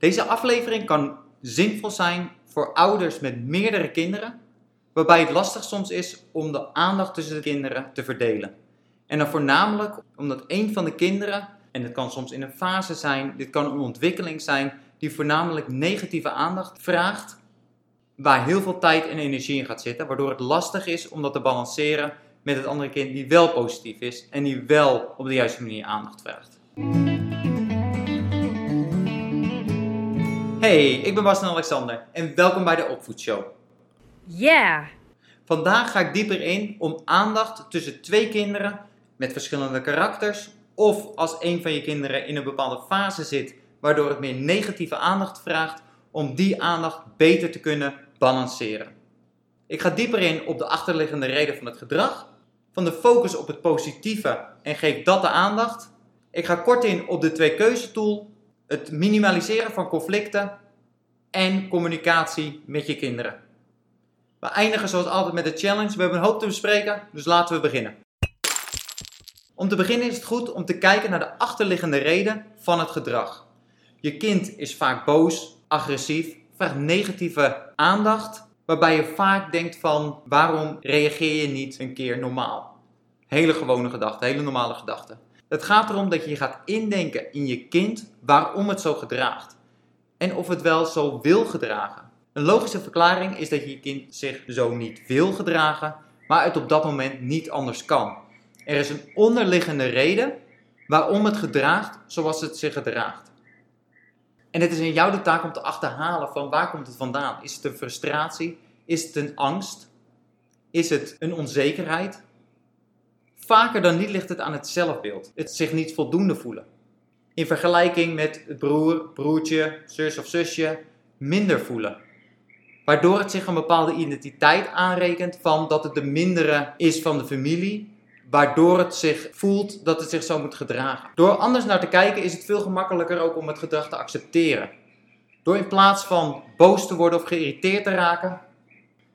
Deze aflevering kan zinvol zijn voor ouders met meerdere kinderen, waarbij het lastig soms is om de aandacht tussen de kinderen te verdelen. En dan voornamelijk omdat een van de kinderen, en het kan soms in een fase zijn, dit kan een ontwikkeling zijn, die voornamelijk negatieve aandacht vraagt, waar heel veel tijd en energie in gaat zitten, waardoor het lastig is om dat te balanceren met het andere kind die wel positief is en die wel op de juiste manier aandacht vraagt. Hey, ik ben Bas en Alexander en welkom bij de Opvoedshow. Yeah! Vandaag ga ik dieper in om aandacht tussen twee kinderen met verschillende karakters of als een van je kinderen in een bepaalde fase zit waardoor het meer negatieve aandacht vraagt, om die aandacht beter te kunnen balanceren. Ik ga dieper in op de achterliggende reden van het gedrag, van de focus op het positieve en geef dat de aandacht. Ik ga kort in op de twee keuzetool, het minimaliseren van conflicten en communicatie met je kinderen. We eindigen zoals altijd met de challenge. We hebben een hoop te bespreken, dus laten we beginnen. Om te beginnen is het goed om te kijken naar de achterliggende reden van het gedrag. Je kind is vaak boos, agressief, vraagt negatieve aandacht, waarbij je vaak denkt van waarom reageer je niet een keer normaal? Hele gewone gedachte, hele normale gedachte. Het gaat erom dat je gaat indenken in je kind waarom het zo gedraagt. En of het wel zo wil gedragen. Een logische verklaring is dat je kind zich zo niet wil gedragen, maar het op dat moment niet anders kan. Er is een onderliggende reden waarom het gedraagt zoals het zich gedraagt. En het is in jou de taak om te achterhalen van waar komt het vandaan? Is het een frustratie? Is het een angst? Is het een onzekerheid? Vaker dan niet ligt het aan het zelfbeeld. Het zich niet voldoende voelen. In vergelijking met het broer, broertje, zus of zusje minder voelen. Waardoor het zich een bepaalde identiteit aanrekent van dat het de mindere is van de familie waardoor het zich voelt dat het zich zo moet gedragen. Door anders naar te kijken is het veel gemakkelijker ook om het gedrag te accepteren. Door in plaats van boos te worden of geïrriteerd te raken,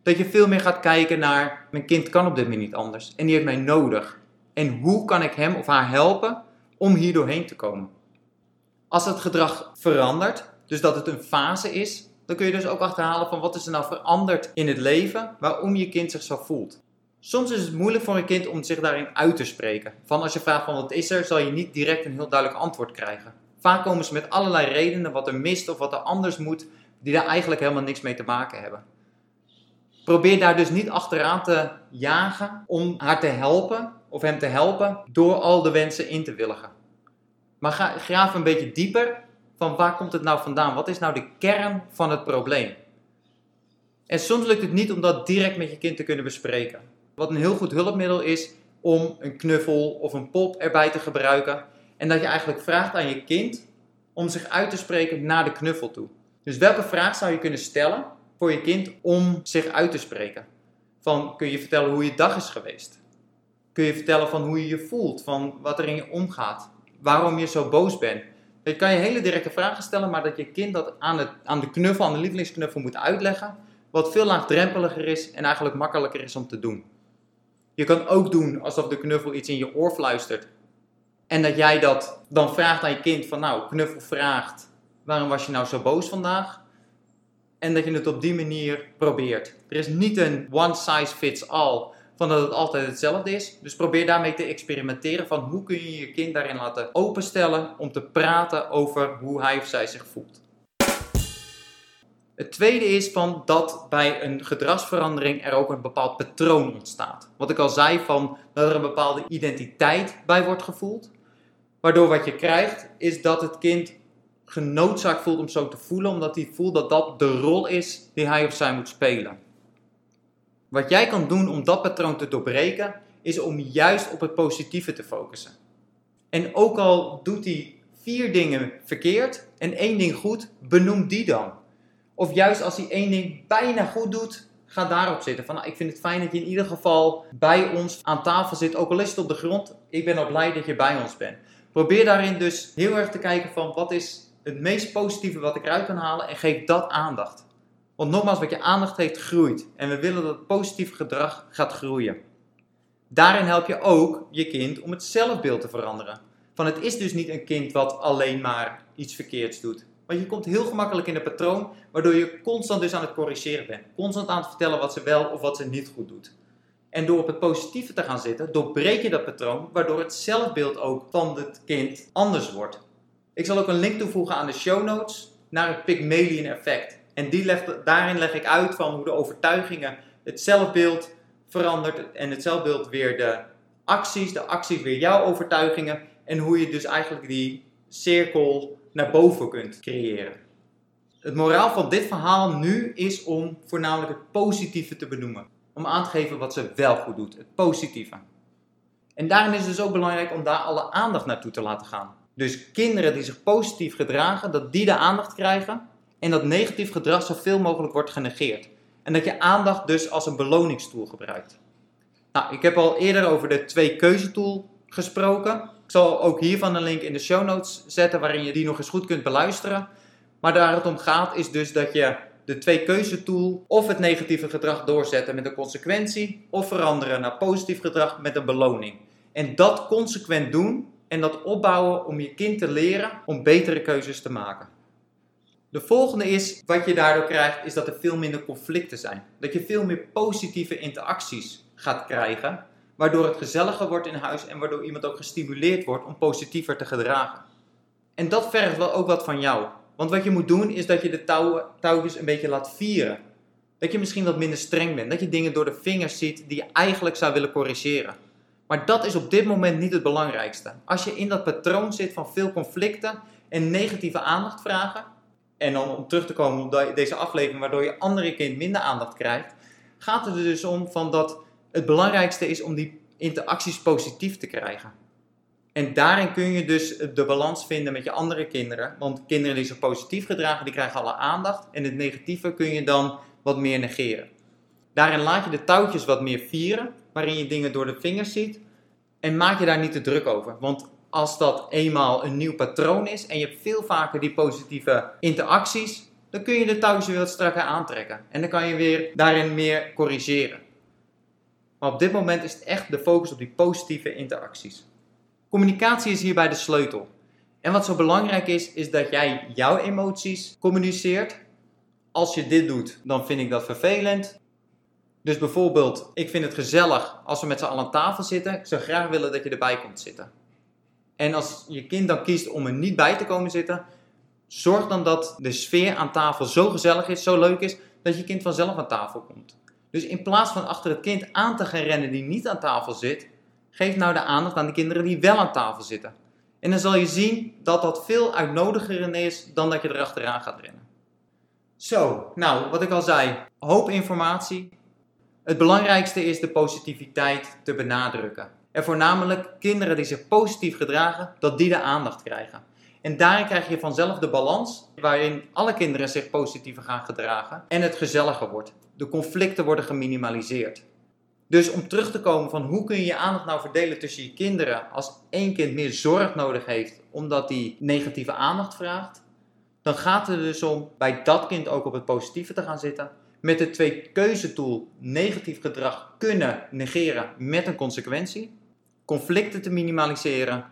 dat je veel meer gaat kijken naar mijn kind kan op dit moment niet anders en die heeft mij nodig. En hoe kan ik hem of haar helpen om hier doorheen te komen? Als het gedrag verandert, dus dat het een fase is, dan kun je dus ook achterhalen van wat is er nou veranderd in het leven waarom je kind zich zo voelt. Soms is het moeilijk voor een kind om zich daarin uit te spreken. Van als je vraagt van wat is er, zal je niet direct een heel duidelijk antwoord krijgen. Vaak komen ze met allerlei redenen wat er mist of wat er anders moet, die daar eigenlijk helemaal niks mee te maken hebben. Probeer daar dus niet achteraan te jagen om haar te helpen of hem te helpen door al de wensen in te willigen. Maar ga, graaf een beetje dieper van waar komt het nou vandaan? Wat is nou de kern van het probleem? En soms lukt het niet om dat direct met je kind te kunnen bespreken. Wat een heel goed hulpmiddel is om een knuffel of een pop erbij te gebruiken. En dat je eigenlijk vraagt aan je kind om zich uit te spreken naar de knuffel toe. Dus welke vraag zou je kunnen stellen voor je kind om zich uit te spreken? Van kun je vertellen hoe je dag is geweest? Kun je vertellen van hoe je je voelt, van wat er in je omgaat, waarom je zo boos bent? Je kan je hele directe vragen stellen, maar dat je kind dat aan, het, aan de knuffel, aan de lievelingsknuffel moet uitleggen, wat veel laagdrempeliger is en eigenlijk makkelijker is om te doen. Je kan ook doen alsof de knuffel iets in je oor fluistert. En dat jij dat dan vraagt aan je kind van nou, knuffel vraagt, waarom was je nou zo boos vandaag? En dat je het op die manier probeert. Er is niet een one size fits all van dat het altijd hetzelfde is. Dus probeer daarmee te experimenteren van hoe kun je je kind daarin laten openstellen om te praten over hoe hij of zij zich voelt. Het tweede is van dat bij een gedragsverandering er ook een bepaald patroon ontstaat. Wat ik al zei van dat er een bepaalde identiteit bij wordt gevoeld. Waardoor wat je krijgt is dat het kind genoodzaakt voelt om zo te voelen, omdat hij voelt dat dat de rol is die hij of zij moet spelen. Wat jij kan doen om dat patroon te doorbreken, is om juist op het positieve te focussen. En ook al doet hij vier dingen verkeerd en één ding goed, benoem die dan. Of juist als hij één ding bijna goed doet, ga daarop zitten. Van, nou, ik vind het fijn dat je in ieder geval bij ons aan tafel zit, ook al is het op de grond. Ik ben al blij dat je bij ons bent. Probeer daarin dus heel erg te kijken van wat is het meest positieve wat ik eruit kan halen en geef dat aandacht. Want nogmaals, wat je aandacht heeft, groeit. En we willen dat positieve gedrag gaat groeien. Daarin help je ook je kind om het zelfbeeld te veranderen. Van het is dus niet een kind wat alleen maar iets verkeerds doet. Want je komt heel gemakkelijk in een patroon, waardoor je constant dus aan het corrigeren bent. Constant aan het vertellen wat ze wel of wat ze niet goed doet. En door op het positieve te gaan zitten, doorbreek je dat patroon, waardoor het zelfbeeld ook van het kind anders wordt. Ik zal ook een link toevoegen aan de show notes naar het Pygmalion effect. En die daarin leg ik uit van hoe de overtuigingen het zelfbeeld verandert en het zelfbeeld weer de acties, de acties weer jouw overtuigingen en hoe je dus eigenlijk die cirkel naar boven kunt creëren. Het moraal van dit verhaal nu is om voornamelijk het positieve te benoemen. Om aan te geven wat ze wel goed doet, het positieve. En daarin is het dus ook belangrijk om daar alle aandacht naartoe te laten gaan. Dus kinderen die zich positief gedragen, dat die de aandacht krijgen en dat negatief gedrag zoveel mogelijk wordt genegeerd. En dat je aandacht dus als een beloningstool gebruikt. Nou, ik heb al eerder over de twee keuzetool gesproken. Ik zal ook hiervan een link in de show notes zetten waarin je die nog eens goed kunt beluisteren. Maar waar het om gaat is dus dat je de twee keuzetool of het negatieve gedrag doorzetten met een consequentie of veranderen naar positief gedrag met een beloning. En dat consequent doen en dat opbouwen om je kind te leren om betere keuzes te maken. De volgende is, wat je daardoor krijgt, is dat er veel minder conflicten zijn. Dat je veel meer positieve interacties gaat krijgen, waardoor het gezelliger wordt in huis en waardoor iemand ook gestimuleerd wordt om positiever te gedragen. En dat vergt wel ook wat van jou. Want wat je moet doen is dat je de touw, touwtjes een beetje laat vieren. Dat je misschien wat minder streng bent. Dat je dingen door de vingers ziet die je eigenlijk zou willen corrigeren. Maar dat is op dit moment niet het belangrijkste. Als je in dat patroon zit van veel conflicten en negatieve aandacht vragen, en dan om terug te komen op deze aflevering, waardoor je andere kind minder aandacht krijgt, gaat het er dus om van dat het belangrijkste is om die interacties positief te krijgen. En daarin kun je dus de balans vinden met je andere kinderen. Want kinderen die zich positief gedragen, die krijgen alle aandacht. En het negatieve kun je dan wat meer negeren. Daarin laat je de touwtjes wat meer vieren, waarin je dingen door de vingers ziet. En maak je daar niet te druk over. Want als dat eenmaal een nieuw patroon is en je hebt veel vaker die positieve interacties, dan kun je de touwtjes weer wat strakker aantrekken. En dan kan je weer daarin meer corrigeren. Maar op dit moment is het echt de focus op die positieve interacties. Communicatie is hierbij de sleutel. En wat zo belangrijk is, is dat jij jouw emoties communiceert. Als je dit doet, dan vind ik dat vervelend. Dus bijvoorbeeld, ik vind het gezellig als we met z'n allen aan tafel zitten. Ik zou graag willen dat je erbij komt zitten. En als je kind dan kiest om er niet bij te komen zitten, zorg dan dat de sfeer aan tafel zo gezellig is, zo leuk is, dat je kind vanzelf aan tafel komt. Dus in plaats van achter het kind aan te gaan rennen die niet aan tafel zit, geef nou de aandacht aan de kinderen die wel aan tafel zitten. En dan zal je zien dat dat veel uitnodigender is dan dat je erachteraan gaat rennen. Zo, nou, wat ik al zei, hoop informatie. Het belangrijkste is de positiviteit te benadrukken. En voornamelijk kinderen die zich positief gedragen, dat die de aandacht krijgen. En daarin krijg je vanzelf de balans waarin alle kinderen zich positiever gaan gedragen en het gezelliger wordt. De conflicten worden geminimaliseerd. Dus om terug te komen van hoe kun je je aandacht nou verdelen tussen je kinderen als één kind meer zorg nodig heeft omdat die negatieve aandacht vraagt, dan gaat het dus om bij dat kind ook op het positieve te gaan zitten. Met de twee keuzetool negatief gedrag kunnen negeren met een consequentie. Conflicten te minimaliseren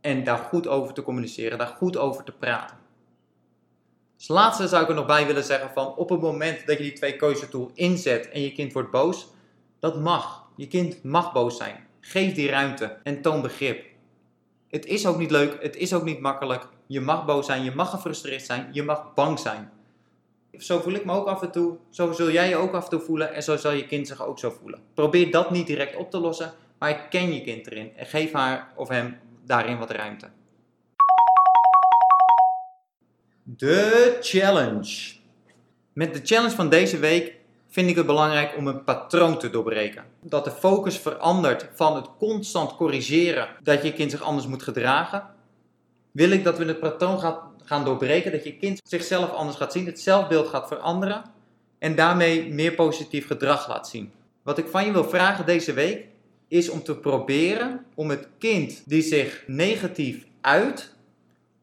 en daar goed over te communiceren, daar goed over te praten. Als laatste zou ik er nog bij willen zeggen van op het moment dat je die twee keuzetool inzet en je kind wordt boos, dat mag. Je kind mag boos zijn. Geef die ruimte en toon begrip. Het is ook niet leuk, het is ook niet makkelijk. Je mag boos zijn, je mag gefrustreerd zijn, je mag bang zijn. Zo voel ik me ook af en toe, zo zul jij je ook af en toe voelen en zo zal je kind zich ook zo voelen. Probeer dat niet direct op te lossen, maar ken je kind erin en geef haar of hem daarin wat ruimte. De challenge. Met de challenge van deze week vind ik het belangrijk om een patroon te doorbreken. Dat de focus verandert van het constant corrigeren dat je kind zich anders moet gedragen. Wil ik dat we het patroon gaan doorbreken, dat je kind zichzelf anders gaat zien, het zelfbeeld gaat veranderen en daarmee meer positief gedrag laat zien. Wat ik van je wil vragen deze week is om te proberen om het kind die zich negatief uit,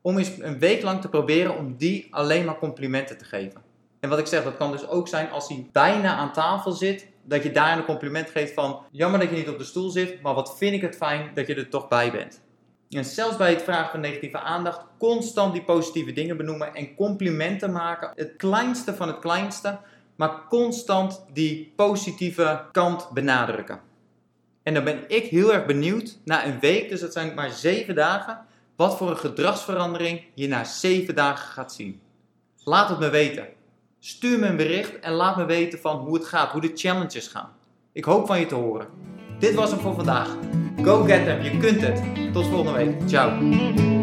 om eens een week lang te proberen om die alleen maar complimenten te geven. En wat ik zeg, dat kan dus ook zijn als hij bijna aan tafel zit, dat je daar een compliment geeft van, jammer dat je niet op de stoel zit, maar wat vind ik het fijn dat je er toch bij bent. En zelfs bij het vragen van negatieve aandacht, constant die positieve dingen benoemen en complimenten maken. Het kleinste van het kleinste, maar constant die positieve kant benadrukken. En dan ben ik heel erg benieuwd, na een week, dus dat zijn maar zeven dagen, wat voor een gedragsverandering je na zeven dagen gaat zien. Laat het me weten. Stuur me een bericht en laat me weten van hoe het gaat, hoe de challenges gaan. Ik hoop van je te horen. Dit was hem voor vandaag. Go get them, je kunt het. Tot volgende week. Ciao.